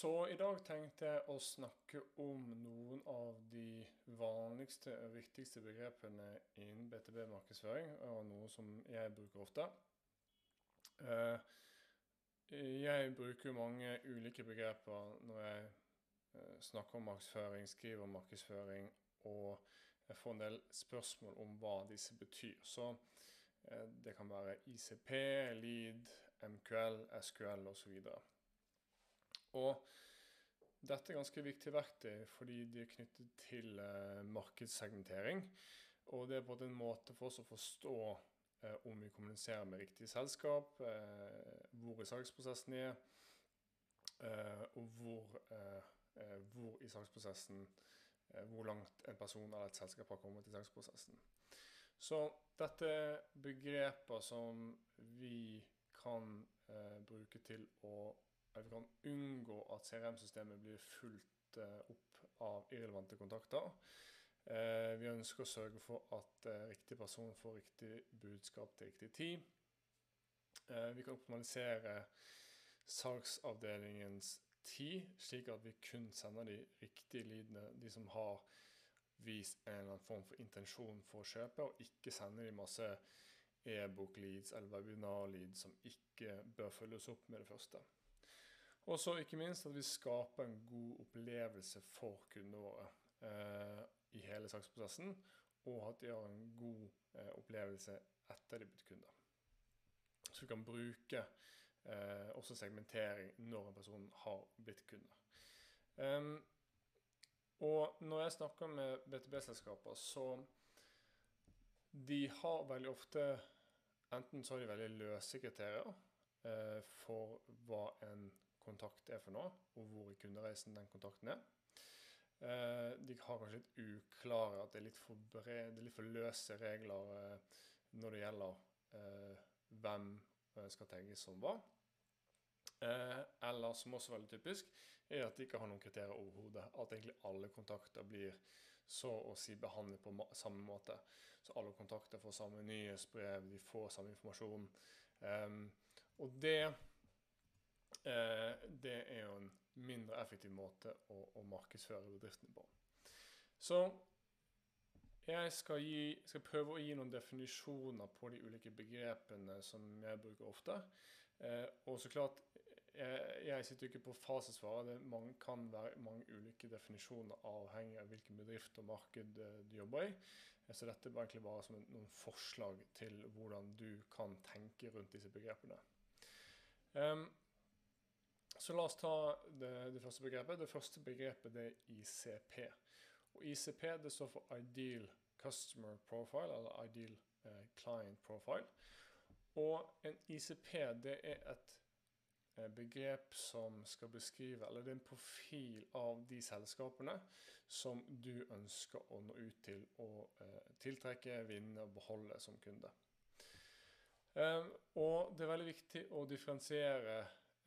Så i dag tenkte jeg å snakke om noen av de vanligste og viktigste begrepene innen BTB-markedsføring, og noe som jeg bruker ofte. Eh, jeg bruker mange ulike begreper når jeg eh, snakker om markedsføring, skriver om markedsføring, og jeg får en del spørsmål om hva disse betyr. Så eh, det kan være ICP, LEAD, MQL, SQL osv. Og dette er ganske viktig verktøy fordi de er knyttet til eh, markedssegmentering. Og det er på en måte for oss å forstå eh, om vi kommuniserer med riktig selskap, eh, hvor i salgsprosessen er, eh, og hvor, eh, eh, hvor i salgsprosessen hvor langt en person eller et selskap har kommet i salgsprosessen. Så dette er begreper som vi kan bruke til å at vi kan unngå at CRM-systemet blir fulgt eh, opp av irrelevante kontakter. Eh, vi ønsker å sørge for at eh, riktig person får riktig budskap til riktig tid. Vi kan optimalisere salgsavdelingens tid, slik at vi kun sender de riktige leadene, de som har vist en eller annen form for intensjon for å kjøpe, og ikke sender de masse e-bok-leads eller webinar-leads som ikke bør følges opp med det første. Og så ikke minst at vi skaper en god opplevelse for kundene våre eh, i hele saksprosessen, og at de har en god eh, opplevelse etter de har blitt kunder. Så vi kan bruke eh, også segmentering når en person har blitt kunder. Um, og når jeg snakker med BTB-selskaper, så de har veldig ofte Enten så har de veldig løse kriterier eh, for hva en kontakt er for noe, og hvor i kundereisen den kontakten er. Eh, de har kanskje litt uklare at det er litt for, bred, det er litt for løse regler eh, når det gjelder eh, hvem skal tagges som hva. Eller, som også er veldig typisk, er at de ikke har noen kriterier overhodet. At egentlig alle kontakter blir så å si behandlet på samme måte. Så alle kontakter får samme nyhetsbrev, de får samme informasjon. Og det det er jo en mindre effektiv måte å, å markedsføre bedriftene på. Så jeg skal, gi, skal, prøve å gi noen definisjoner på de ulike begrepene som jeg bruker ofte. Eh, og så klart, jeg, jeg sitter ikke på fasesvaret. Det kan være mange ulike definisjoner avhengig av hvilken bedrift og marked eh, du jobber i. Eh, så dette er egentlig bare som noen forslag til hvordan du kan tenke rundt disse begrepene. Um, så la oss ta det, det, første begrepet. Det første begrepet det er ICP. Og ICP det står for Ideal Customer Profile, eller Ideal eh, Client Profile. Og en ICP det er et eh, begrep som skal beskrive, eller det er en profil av de selskapene som du ønsker å nå ut til å eh, tiltrekke, vinne og beholde som kunde. Um, og det er veldig viktig å differensiere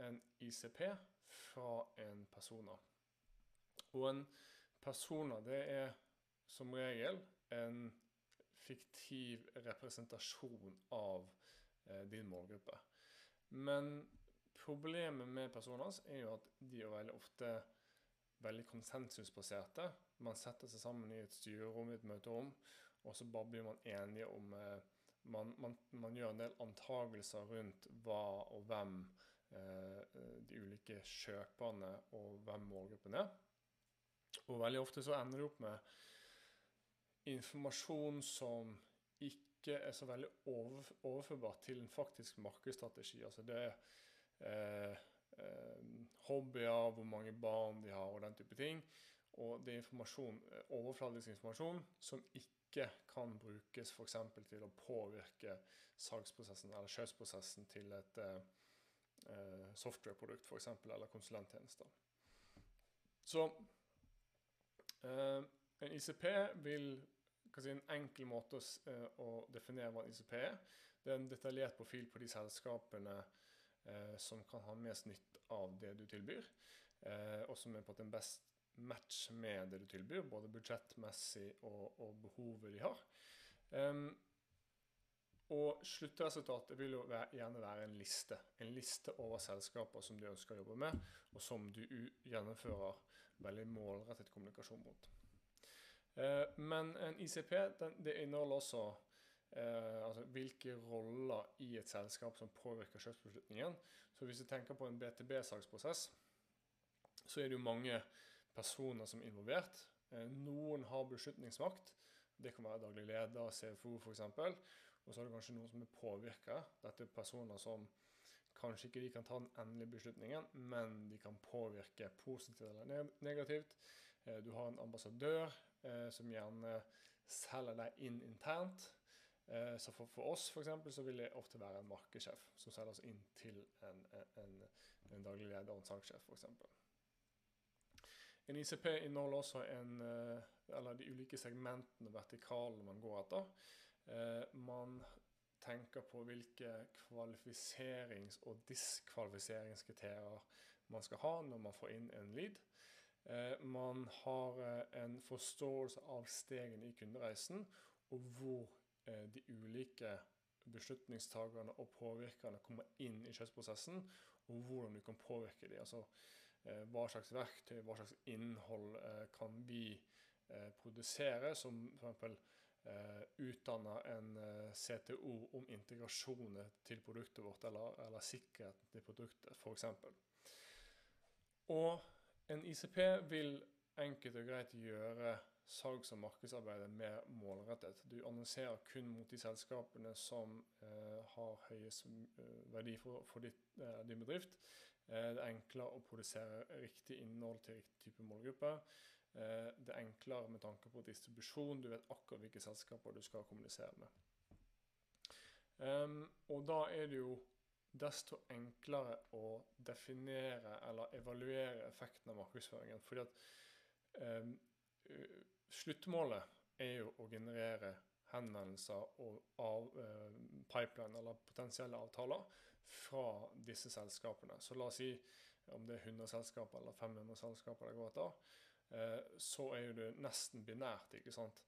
en ICP fra en persona. Og en persona det er som regel en fiktiv representasjon av eh, din målgruppe. Men problemet med personas er jo at de er veldig ofte veldig konsensusbaserte. Man setter seg sammen i et styrerom, i et møterom, og så bare blir man enige om eh, man, man, man, gjør en del antagelser rundt hva og hvem de ulike kjøperne og hvem målgruppen er. Og veldig ofte så ender det opp med informasjon som ikke er så veldig overførbar til en faktisk markedsstrategi. Altså det er eh, eh, hobbyer, hvor mange barn de har og den type ting. Og det er informasjon, overfladisk informasjon som ikke kan brukes f.eks. til å påvirke salgsprosessen eller kjøpsprosessen til et eh, eh, softwareprodukt f.eks., eller konsulenttjenester. Så eh, en ICP vil si, En enkel måte å, eh, definere hva en ICP er, det er en detaljert profil på de selskapene eh, som kan ha mest nytt av det du tilbyr, eh, og som er på en best match med det du tilbyr, både budsjettmessig og, og behovet de har. Um, og sluttresultatet vil jo gjerne være en liste. En liste over selskaper som du ønsker å jobbe med, og som du gjennomfører veldig målrettet kommunikasjon mot. Eh, men en ICP den, det inneholder også eh, altså hvilke roller i et selskap som påvirker kjøpsbeslutningen. Så hvis du tenker på en BTB-salgsprosess, så er det jo mange personer som er involvert. Eh, noen har beslutningsmakt. Det kan være daglig leder, CFO f.eks. Og så er det kanskje noen som er påvirka. Dette er personer som kanskje ikke de kan ta den endelige beslutningen, men de kan påvirke positivt eller negativt. Eh, du har en ambassadør eh, som gjerne selger deg inn internt. Eh, så for, for oss for eksempel, så vil det ofte være en markedssjef som selger oss inn til en, en, en daglig leder og en salgssjef f.eks. En ICP inneholder også en, eller de ulike segmentene vertikalene man går etter. Man tenker på hvilke kvalifiserings- og diskvalifiseringskriterier man skal ha når man får inn en lead. Eh, man har eh, en forståelse av stegene i kundereisen, og hvor eh, de ulike beslutningstakerne og påvirkerne kommer inn i kjøpsprosessen, og hvordan du kan påvirke dem. Altså, hva slags verktøy, hva slags innhold kan vi produsere, som f.eks. Uh, utdanne en CTO om integrasjoner til produktet vårt, eller, eller sikkerheten til produktet, f.eks. Og en ICP vil enkelt og greit gjøre salgs- og markedsarbeidet mer målrettet. Du annonserer kun mot de selskapene som eh, har høyest uh, verdi for, for ditt, eh, din bedrift. det er enklere å produsere riktig innhold til riktig type målgruppe. Det er enklere med tanke på distribusjon. Du vet akkurat hvilke selskaper du skal kommunisere med. Um, og da er det jo desto enklere å definere eller evaluere effekten av markedsføringen. Fordi at um, sluttmålet er jo å generere henvendelser og av, uh, pipeline eller potensielle avtaler fra disse selskapene. Så la oss si om det er 100 selskaper eller 500 selskaper det går etter, eh, så er jo det nesten binært. ikke sant?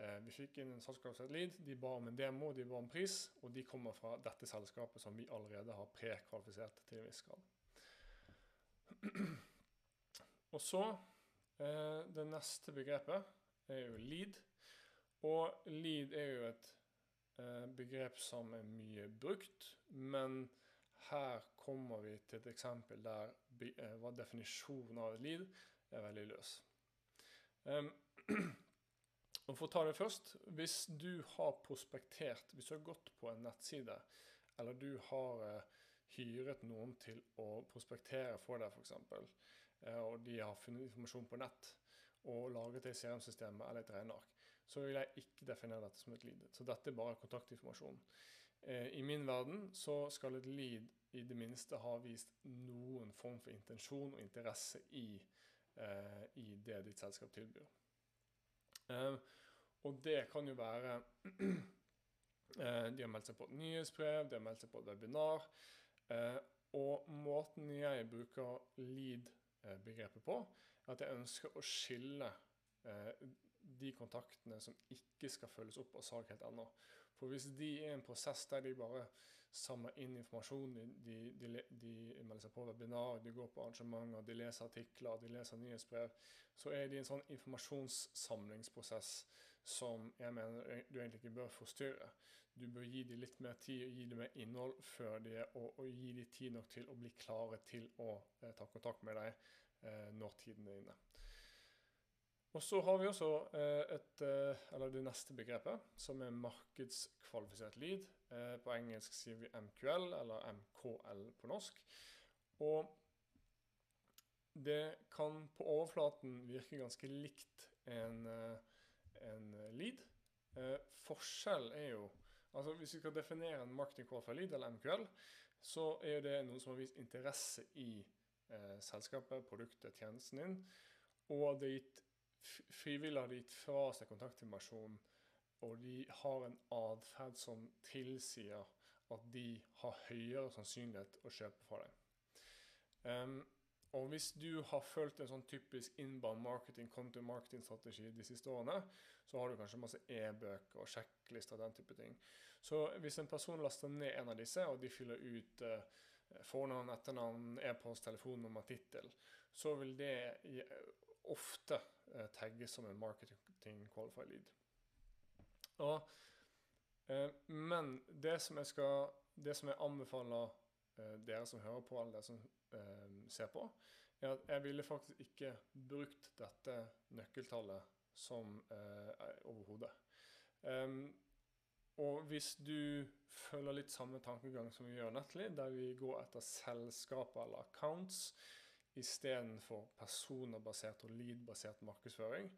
Eh, vi fikk inn en salgskvalifisert lead. De ba om en demo, de ba om pris, og de kommer fra dette selskapet som vi allerede har prekvalifisert til en viss grad. Og så eh, Det neste begrepet er jo lead. Og lead er jo et eh, begrep som er mye brukt, men her kommer vi til et eksempel der eh, hva definisjonen av et lead er veldig løs. Um, Og for å ta det først, Hvis du har prospektert, hvis du har gått på en nettside, eller du har uh, hyret noen til å prospektere for deg, f.eks., uh, eh, og de har funnet informasjon på nett og laget det CRM-systemet eller et regneark, så vil jeg ikke definere dette som et lead. Så dette er bare kontaktinformasjon. Uh, I min verden så skal et lead i det minste ha vist noen form for intensjon og interesse i, i det ditt selskap tilbyr. Uh, og det kan jo være eh, De har meldt seg på et nyhetsbrev, de har meldt seg på et webinar. Eh, og måten jeg bruker lead-begrepet på, er at jeg ønsker å skille eh, de kontaktene som ikke skal følges opp av salg helt ennå. For hvis de er i en prosess der de bare samler inn informasjon, de, de, de, de, melder seg på webinar, de går på arrangementer, de leser artikler, de leser nyhetsbrev, så er de en sånn informasjonssamlingsprosess som jeg mener du egentlig ikke bør forstyrre. Du bør gi dem litt mer tid, gi dem mer innhold før det, og, og gi dem tid nok til å bli klare til å eh, ta kontakt med deg eh, når tiden er inne. Og så har vi også eh, et, eh, eller det neste begrepet, som er markedskvalifisert lead. Eh, på engelsk sier vi MQL, eller MKL på norsk. Og det kan på overflaten virke ganske likt en en lead. Forskjell er jo altså Hvis vi skal definere en marketing qualified lead, eller MQL, så er det noen som har vist interesse i eh, selskapet, produktet, tjenesten din, og det er gitt frivillig har gitt fra seg kontaktinformasjon, og de har en atferd som tilsier at de har høyere sannsynlighet å kjøpe fra deg. Um, og hvis du har fulgt en sånn typisk inbound marketing, content marketing-strategi de siste årene, så har du kanskje masse e-bøker og sjekklister og den type ting. Så hvis en person laster ned en av disse, og de fyller ut eh, fornavn, etternavn, e-post, telefonnummer, tittel, så vil det ofte eh, tagges som en marketing qualified lead. Og, eh, men det som jeg skal det som jeg anbefaler eh, dere som hører på, eller dere som eh, ser på, er at jeg ville faktisk ikke brukt dette nøkkeltallet som eh, overhodet. Um, og hvis du følger litt samme tankegang som vi gjør Nettly, der vi går etter selskaper eller accounts istedenfor personerbasert og lead-basert markedsføring,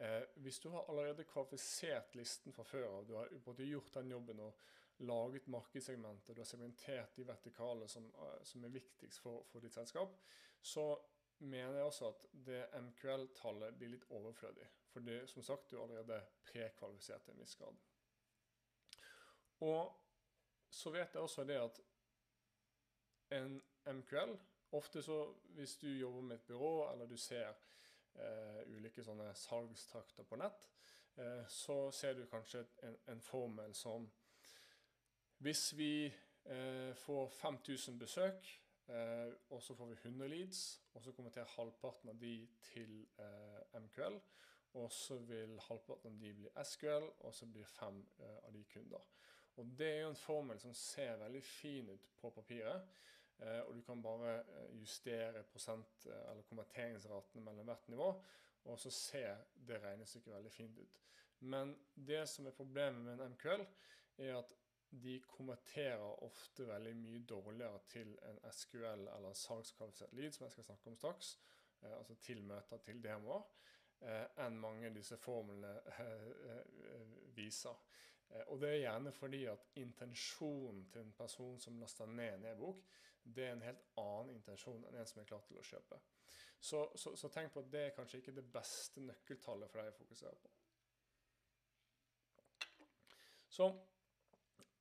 Eh, hvis du har allerede kvalifisert listen fra før av, du har gjort den jobben og laget markedssegmentet, du har segmentert de vertikale som, eh, som er viktigst for, for, ditt selskap, så mener jeg også at det MQL-tallet blir litt overflødig. For som sagt, du er allerede prekvalifisert til en viss grad. Og så vet jeg også det at en MQL Ofte så hvis du jobber med et byrå, eller du ser eh, ulike sånne salgstrakter på nett, eh, så ser du kanskje en, en formel som Hvis vi eh, får 5000 besøk, eh, og så får vi 100 leads, og så konverterer halvparten av de til eh, MQL, og så vil halvparten av de bli SQL, og så blir fem eh, av de kunder. Og Det er jo en formel som ser veldig fin ut på papiret. Eh, og du kan bare eh, justere prosent- eh, eller konverteringsratene mellom hvert nivå, og så ser det regnestykket veldig fint ut. Men det som er problemet med en MQL, er at de konverterer ofte veldig mye dårligere til en SQL eller en salgskvalifisert lead, som jeg skal snakke om straks, altså til møter, til demoer, enn mange av disse formlene viser. Og det er gjerne fordi at intensjonen til en person som laster ned en e-bok, det er en helt annen intensjon enn en som er klar til å kjøpe. Så, så, så, tenk på at det er kanskje ikke det beste nøkkeltallet for deg å fokusere på. Så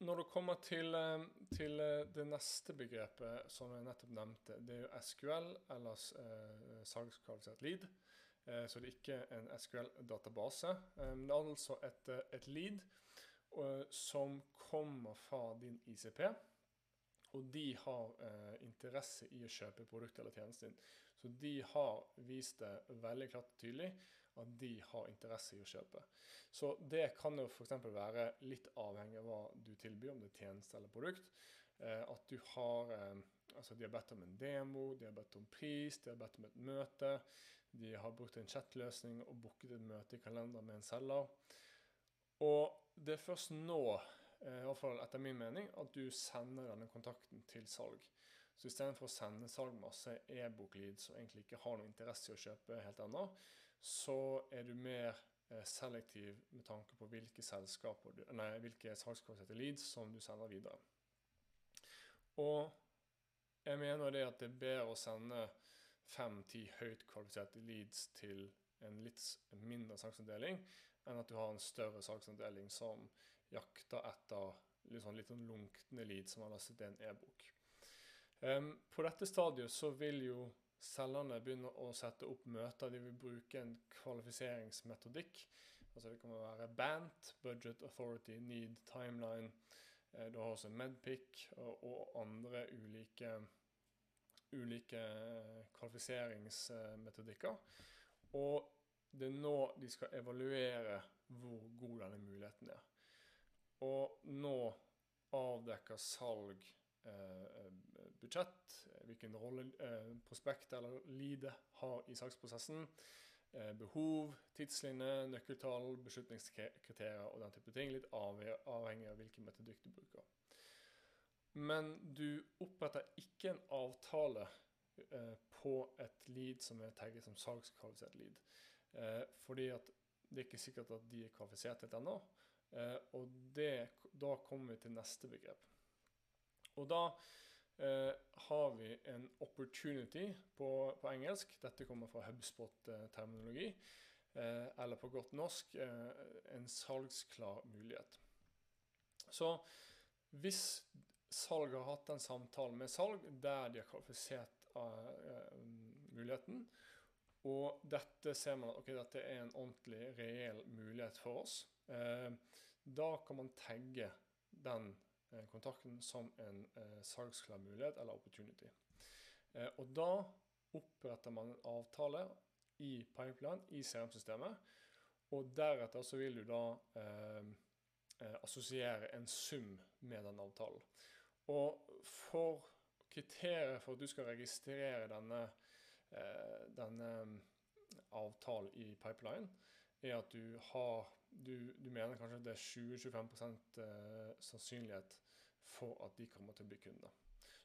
når det kommer til, eh, til eh, det neste begrepet som jeg nettopp nevnte, det er jo SQL, eller eh, salgskvalifisert lead. Eh, så det er ikke en SQL-database. Eh, det er altså et, eh, et lead som kommer fra din ICP og de har eh, interesse i å kjøpe produktet eller tjenesten din. Så de har vist det veldig klart og tydelig at de har interesse i å kjøpe. Så det kan jo f.eks. være litt avhengig av hva du tilbyr, om det er tjeneste eller produkt. Eh, at du har eh, Altså, de har bedt om en demo, de har bedt om pris, de har bedt om et møte. De har brukt en chatløsning og booket et møte i kalenderen med en selger. Og det er først nå Eh, i hvert fall etter min mening, at du sender denne kontakten til salg. Så istedenfor å sende salg masse e-bok-leads og egentlig ikke har noe interesse i å kjøpe helt ennå, så er du mer eh, selektiv med tanke på hvilke selskaper du, nei, hvilke salgskvalifiserte leads som du sender videre. Og jeg mener det at det er bedre å sende fem-ti høyt kvalifiserte leads til en litt mindre salgsavdeling enn at du har en større salgsavdeling som jakter etter litt sånn, sånn lunkne lead som har lastet en e-bok. Um, på dette stadiet så vil jo selgerne begynne å sette opp møter. De vil bruke en kvalifiseringsmetodikk. Altså det kan være BANT, Budget Authority, Need, Timeline. Eh, du har også Medpic og, andre ulike, ulike kvalifiseringsmetodikker. Og det er nå de skal evaluere hvor god denne muligheten er. Og nå avdekker salg eh, budsjett, hvilken rolle eh, prospektet eller leadet har i salgsprosessen, eh, behov, tidslinje, nøkkeltall, beslutningskriterier og den type ting. Litt avhengig av hvilken metodikk du bruker. Men du oppretter ikke en avtale eh, på et lead som er tagget som salgskvalifisert lead. Eh, fordi at det er ikke sikkert at de er kvalifisert til ennå. Eh, og det, da kommer vi til neste begrep. Og da eh, har vi en opportunity på, på, engelsk. Dette kommer fra HubSpot-terminologi. Eh, eller på godt norsk eh, en salgsklar mulighet. Så hvis salg har hatt en samtale med salg der de har kvalifisert uh, muligheten. Og dette ser man at okay, dette er en ordentlig, reell mulighet for oss. Eh, da kan man tagge den eh, kontakten som en eh, salgsklar mulighet eller opportunity. Eh, og da oppretter man en avtale i pipeline, i CRM-systemet. Og deretter så vil du da eh, eh, assosiere en sum med den avtalen. Og for kriteriet for at du skal registrere denne, eh, denne mm, avtalen i pipeline, er at du har du, du mener kanskje det er 20-25 eh, sannsynlighet for at de kommer til å bli kunder.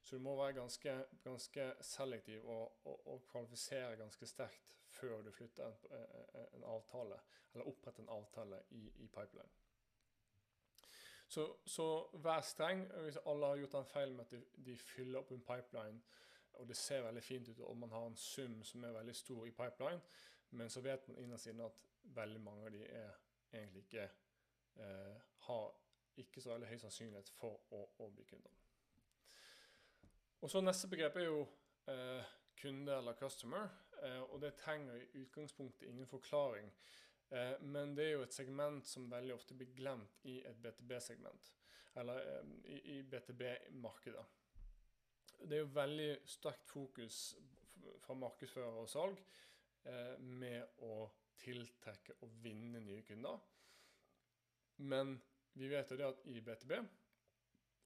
Så du må være ganske, ganske selektiv og, og, og, kvalifisere ganske sterkt før du flytter en, eh, en avtale, eller oppretter en avtale i, i pipeline. Så, så, vær streng. Hvis alle har gjort den feilen med at de, de, fyller opp en pipeline, og det ser veldig fint ut, og man har en sum som er veldig stor i pipeline, men så vet man innerst inne at veldig mange av de er egentlig ikke eh, har ikke så veldig høy sannsynlighet for å, å bli kunder. Og så Neste begrep er jo eh, kunde eller customer. Eh, og Det trenger i utgangspunktet ingen forklaring. Eh, men det er jo et segment som veldig ofte blir glemt i et BTB-segment. Eller eh, i, i BTB-markedet. Det er jo veldig sterkt fokus fra markedsfører og salg eh, med å tiltrekke og vinne nye kunder. Men vi vet jo det at i BTB,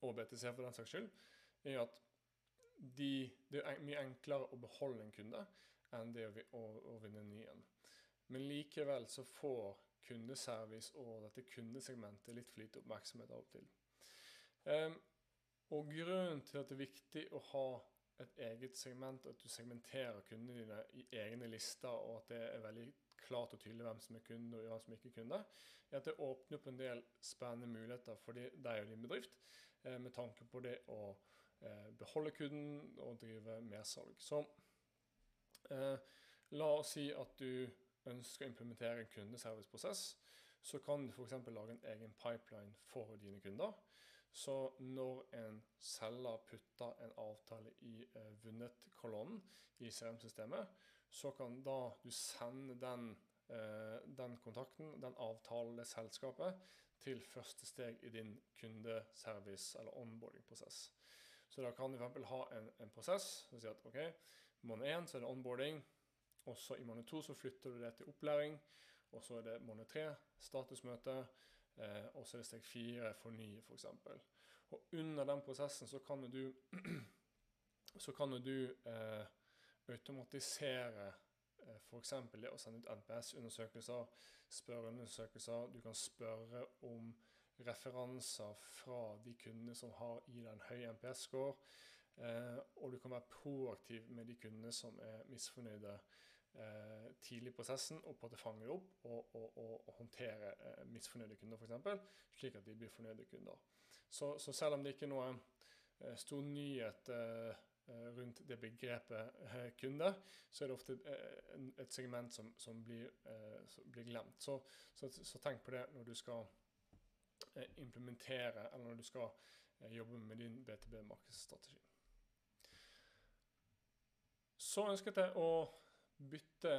og BTC for den saks skyld, er at de, det er mye enklere å beholde en kunde enn det å, å, å vinne en ny en. Men likevel så får kundeservice og dette kundesegmentet litt for lite oppmerksomhet av og til. Um, og grunnen til at det er viktig å ha et eget segment, og at du segmenterer kundene dine i egne lister, og at det er veldig klart og tydelig hvem som er kunde og hvem som ikke er kunde, er at det åpner opp en del spennende muligheter for deg og din bedrift eh, med tanke på det å Eh, beholde kunden og drive mersalg. Så eh, la oss si at du ønsker å implementere en kundeserviceprosess. Så kan du f.eks. lage en egen pipeline for dine kunder. Så når en selger putter en avtale i eh, vunnet-kolonnen i CRM-systemet, så kan da du sende den, eh, den kontakten, den avtalen, det selskapet, til første steg i din kundeservice- eller onboarding-prosess. Så da kan du f.eks. ha en, en prosess som sier at ok, måned én så er det onboarding. og så i måned to så flytter du det til opplæring. Og så er det måned tre statusmøte. Eh, og så er det steg fire f.eks. For eksempel. og under den prosessen så kan du, så kan du eh, automatisere eh, f.eks. det å sende ut NPS-undersøkelser, spørreundersøkelser. Du kan spørre om referanser fra de kundene som har i den høye NPS-score. Eh, og du kan være proaktiv med de kundene som er misfornøyde eh, tidlig i prosessen, og på at det fanger opp og, og, og, og håndtere eh, misfornøyde kunder, f.eks., slik at de blir fornøyde kunder. Så, så, selv om det ikke er noe eh, stor nyhet rundt det begrepet kunde, så er det ofte et segment som, som, blir, som blir, glemt. Så, så, så tenk på det når du skal implementere, eller når du skal jobbe med din BTB-markedsstrategi. Så ønsket jeg å bytte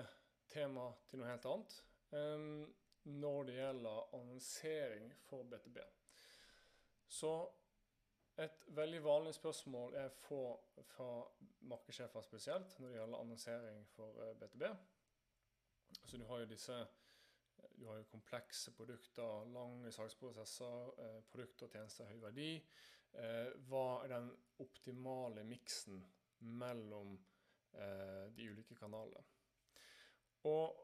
tema til noe helt annet um, når det gjelder annonsering for BTB. Så et veldig vanlig spørsmål jeg får fra markedssjefer spesielt når det gjelder annonsering for BTB. Eh, så du har jo disse du har jo komplekse produkter, lange salgsprosesser, eh, produkter og tjenester høy verdi. Eh, hva er den optimale miksen mellom de ulike kanalene? Og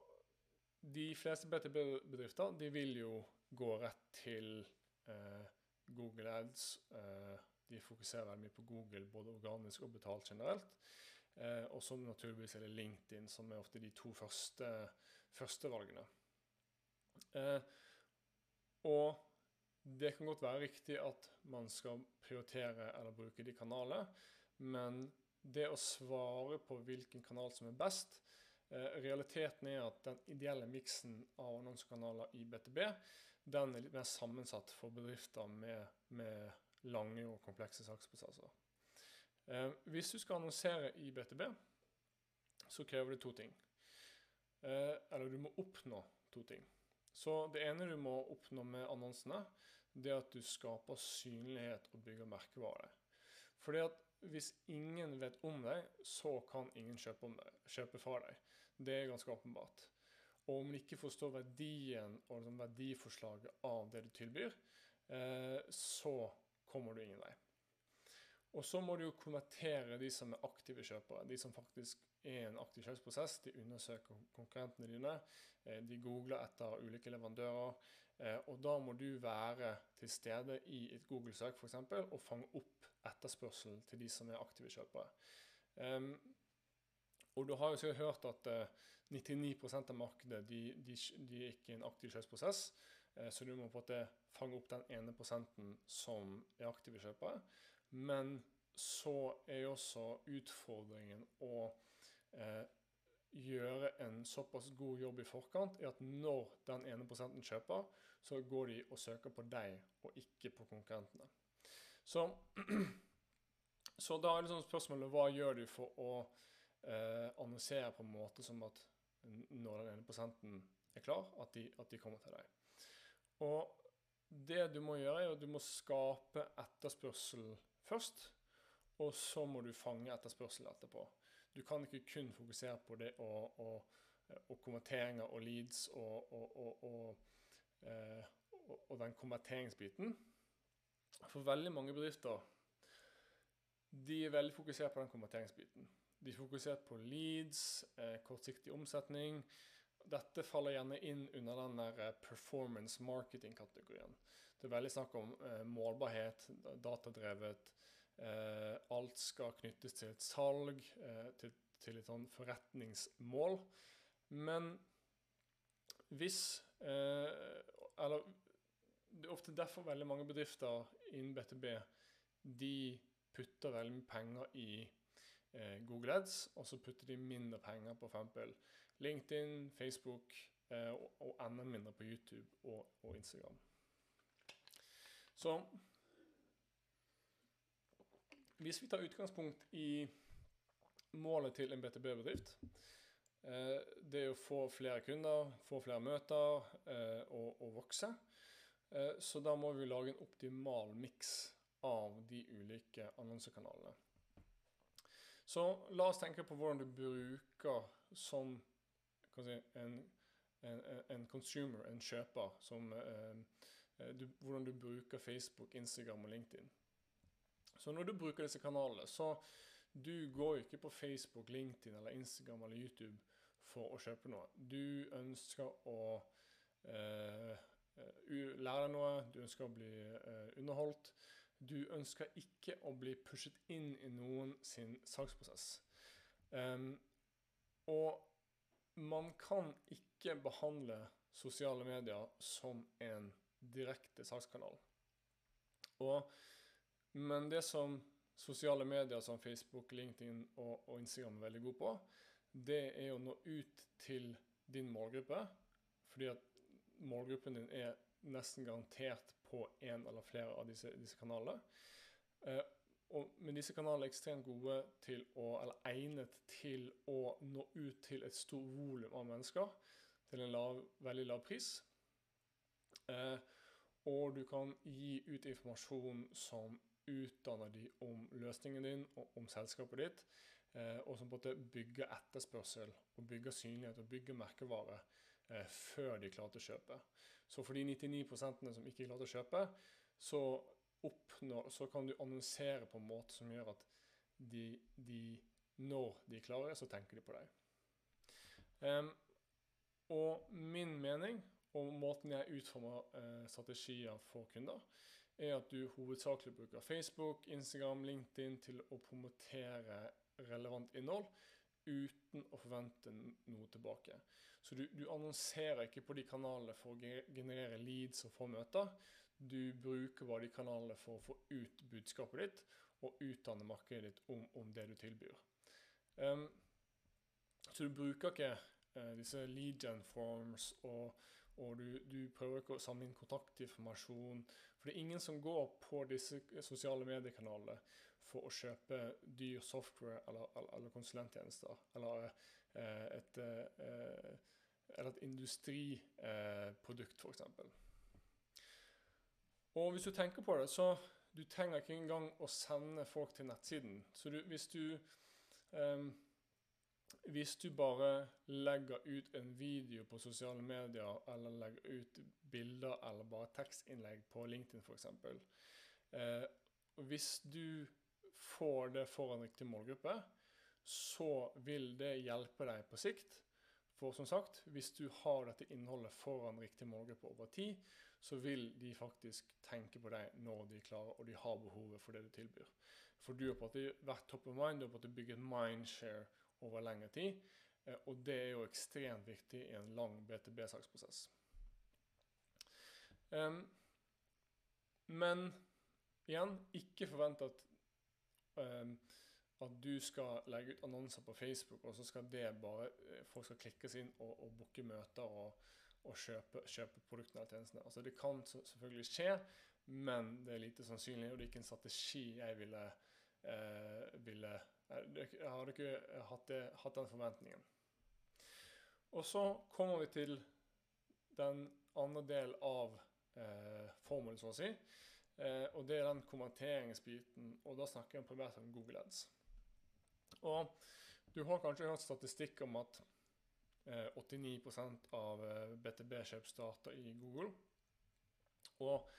de fleste BTB-bedrifter de vil jo gå rett til eh, Google Ads. Eh, de fokuserer mye på Google, både organisk og betalt generelt. Eh, og så naturligvis er det LinkedIn, som er ofte de to første, første valgene. Eh, og det kan godt være riktig at man skal prioritere eller bruke de kanalene, men det å svare på hvilken kanal som er best eh, Realiteten er at den ideelle miksen av annonsekanaler i BTB den er litt mer sammensatt for bedrifter med, med lange og komplekse saksprosesser. Eh, hvis du skal annonsere i BTB, så krever det to ting. Eh, eller du må oppnå to ting. Så det ene du må oppnå med annonsene, det er at du skaper synlighet og bygger merkevare. Fordi at hvis ingen vet om deg, så kan ingen kjøpe, deg, kjøpe fra deg. Det er ganske åpenbart. Og om du ikke forstår verdien og liksom verdiforslaget av det du tilbyr, eh, så kommer du ingen vei. Og så må du jo konvertere de som er aktive kjøpere, de som faktisk er en aktiv kjøpsprosess. De undersøker konkurrentene dine, eh, de googler etter ulike leverandører. Eh, og da må du være til stede i et Google-søk f.eks. og fange opp etterspørselen til de som er aktive kjøpere. Um, og du har jo sikkert hørt at uh, 99% av markedet de, de, de, er ikke i en aktiv kjøpsprosess. Uh, så du må på en måte fange opp den ene prosenten som er aktive kjøpere. Men så er jo også utfordringen å uh, gjøre en såpass god jobb i forkant er at når den ene prosenten kjøper, så går de og søker på deg og ikke på konkurrentene. Så, så da er liksom spørsmålet hva gjør du for å eh, annonsere på en måte som at når den ene prosenten er klar, at de, at de kommer til deg. Og det du må gjøre, er at du må skape etterspørsel først. Og så må du fange etterspørsel etterpå. Du kan ikke kun fokusere på det og, og, og konverteringer og leads og, og, eh, og den konverteringsbiten. For veldig mange bedrifter de er veldig fokusert på den konverteringsbiten. De er fokusert på leads, eh, kortsiktig omsetning. Dette faller gjerne inn under den der eh, performance marketing-kategorien. Det er veldig snakk om eh, målbarhet, datadrevet. Alt skal knyttes til et salg, til, et sånn forretningsmål. Men hvis Eller det er ofte derfor veldig mange bedrifter innen BTB de putter veldig mye penger i eh, Google Ads, og så putter de mindre penger på f.eks. LinkedIn, Facebook eh, og, og, enda mindre på YouTube og, og Instagram. Så hvis vi tar utgangspunkt i målet til en BTB-bedrift, eh, det er å få flere kunder, få flere møter eh, og, og vokse, så da må vi lage en optimal miks av de ulike annonsekanalene. Så la oss tenke på hvordan du bruker som si, en, en, en, consumer, en kjøper, som, eh, eh, du, hvordan du bruker Facebook, Instagram og LinkedIn. Så når du bruker disse kanalene, så du går ikke på Facebook, LinkedIn eller Instagram eller YouTube for å kjøpe noe. Du ønsker å eh, Eh, lære noe, du ønsker å bli eh, underholdt. Du ønsker ikke å bli pushet inn i noen sin saksprosess. Um, og man kan ikke behandle sosiale medier som en direkte sakskanal. Og, men det som sosiale medier som Facebook, LinkedIn og, og Instagram er veldig gode på, det er å nå ut til din målgruppe. Fordi at målgruppen din er nesten garantert på en eller flere av disse, disse kanalene. Eh, og, men disse kanalene er ekstremt gode til å, eller egnet til å nå ut til et stort volum av mennesker til en lav, veldig lav pris. Eh, og du kan gi ut informasjon som utdanner de om løsningen din og om selskapet ditt, eh, og som på en måte bygger etterspørsel og bygger synlighet og bygger merkevare før de klarte å kjøpe. Så for de 99% som ikke klarte å kjøpe, så, oppnår, så, kan du annonsere på en måte som gjør at de, de når de er klare, så tenker de på deg. Um, og min mening og måten jeg utformer uh, strategier for kunder, er at du hovedsakelig bruker Facebook, Instagram, LinkedIn til å promotere relevant innhold uten å forvente noe tilbake. Så du, du, annonserer ikke på de kanalene for å generere leads og få møter. Du bruker bare de kanalene for å få ut budskapet ditt og utdanne markedet ditt om, om det du tilbyr. Um, så du bruker ikke uh, disse lead gen forms og, og du, du, prøver ikke å samle inn kontaktinformasjon. For det er ingen som går på disse sosiale mediekanalene for å kjøpe dyr software eller, eller, konsulenttjenester. Eller et, eh, eller et industriprodukt, f.eks. Og hvis du tenker på det, så du trenger ikke engang å sende folk til nettsiden. Så du, hvis du um, hvis du bare legger ut en video på sosiale medier, eller legger ut bilder eller bare tekstinnlegg på LinkedIn f.eks. Eh, hvis du får det foran riktig målgruppe, så vil det hjelpe deg på sikt. For som sagt, hvis du har dette innholdet foran riktig målgruppe over tid, så vil de faktisk tenke på deg når de er klare og de har behovet for det du tilbyr. For du har på en vært top of mind, du har på en bygget mindshare over lengre tid. Eh, og det er jo ekstremt viktig i en lang BTB-saksprosess. Men igjen, ikke forvent at, at du skal legge ut annonser på Facebook, og så skal det bare eh, folk skal klikkes inn og, og booke møter og, og kjøpe, kjøpe, produktene eller tjenestene. Altså Det kan selvfølgelig skje, men det er lite sannsynlig, og det er ikke en strategi jeg ville, eh, ville jeg hadde ikke hatt, det, hatt den forventningen. Og så kommer vi til den andre delen av eh, formelen, så å si. Eh, og det er den konverteringsbiten. Og da snakker jeg primært om Google Ads. Og du har kanskje hørt statistikk om at eh, 89% av eh, BTB-kjøp starter i Google. Og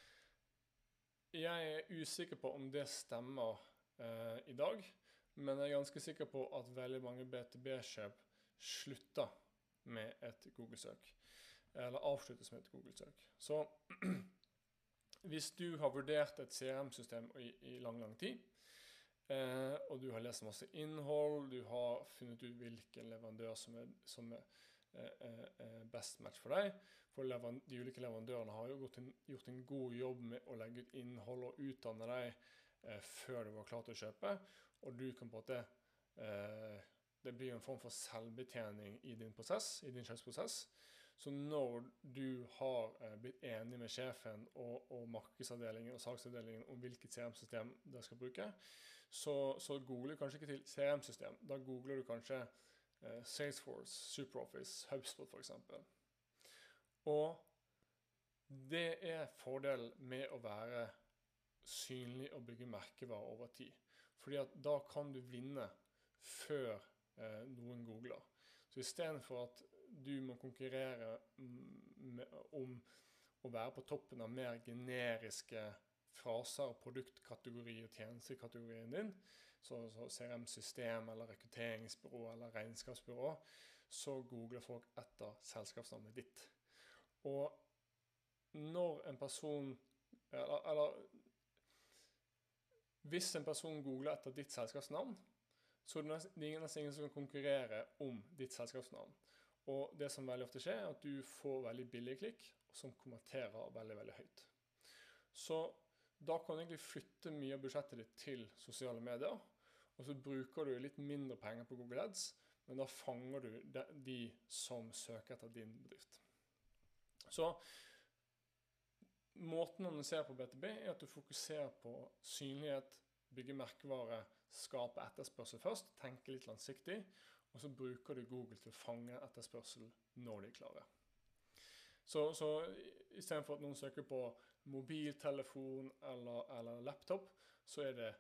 jeg er usikker på om det stemmer eh, i dag. Men jeg er ganske sikker på at veldig mange BTB-kjøp slutter med et Google-søk. Eller avsluttes med et Google-søk. Så hvis du har vurdert et CRM-system i, i, lang, lang tid, eh, og du har lest masse innhold, du har funnet ut hvilken leverandør som er, som er eh, eh, best match for deg. For de ulike leverandørene har jo en, gjort en god jobb med å legge ut innhold og utdanne deg eh, før du var klar til å kjøpe og du kan på en måte eh, Det blir en form for selvbetjening i din prosess, i din kjøpsprosess. Så når du har eh, blitt enig med sjefen og, og markedsavdelingen og salgsavdelingen om hvilket CRM-system dere skal bruke, så, så, googler du kanskje ikke til CRM-system. Da googler du kanskje eh, Salesforce, SuperOffice, HubSpot f.eks. Og det er fordelen med å være synlig og bygge merkevarer over tid. Fordi at da kan du vinne før eh, noen googler. Så istedenfor at du må konkurrere om å være på toppen av mer generiske fraser, produktkategori og tjenestekategorien din, så, så CRM-system eller rekrutteringsbyrå eller regnskapsbyrå, så googler folk etter selskapsnavnet ditt. Og når en person eller, eller hvis en person googler etter ditt selskapsnavn, så er det nesten ingen som kan konkurrere om ditt selskapsnavn. Og det som veldig ofte skjer, er at du får veldig billige klikk som kommenterer veldig, veldig høyt. Så da kan du egentlig flytte mye av budsjettet ditt til sosiale medier. Og så bruker du litt mindre penger på Google Ads, men da fanger du de, de som søker etter din bedrift. Så Måten å annonsere på BTB er at du fokuserer på synlighet, bygge merkevare, skape etterspørsel først, tenke litt langsiktig, og så bruker du Google til å fange etterspørsel når de er klare. Så, så istedenfor at noen søker på mobiltelefon eller, eller, laptop, så er det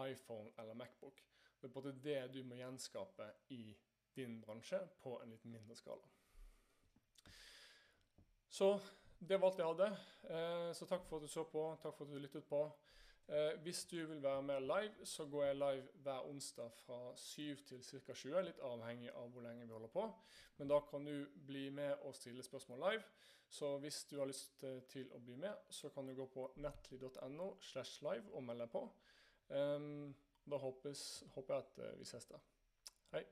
iPhone eller Macbook. Det er både det du må gjenskape i din bransje på en litt mindre skala. Så det var alt jeg hadde. Eh, så takk for at du så på. Takk for at du lyttet på. Eh, hvis du vil være med live, så går jeg live hver onsdag fra 7 til ca. 20. Litt avhengig av hvor lenge vi holder på. Men da kan du bli med og stille spørsmål live. Så hvis du har lyst eh, til å bli med, så kan du gå på nettly.no slash live og melde deg på. Da håper jeg at vi ses der. Hei.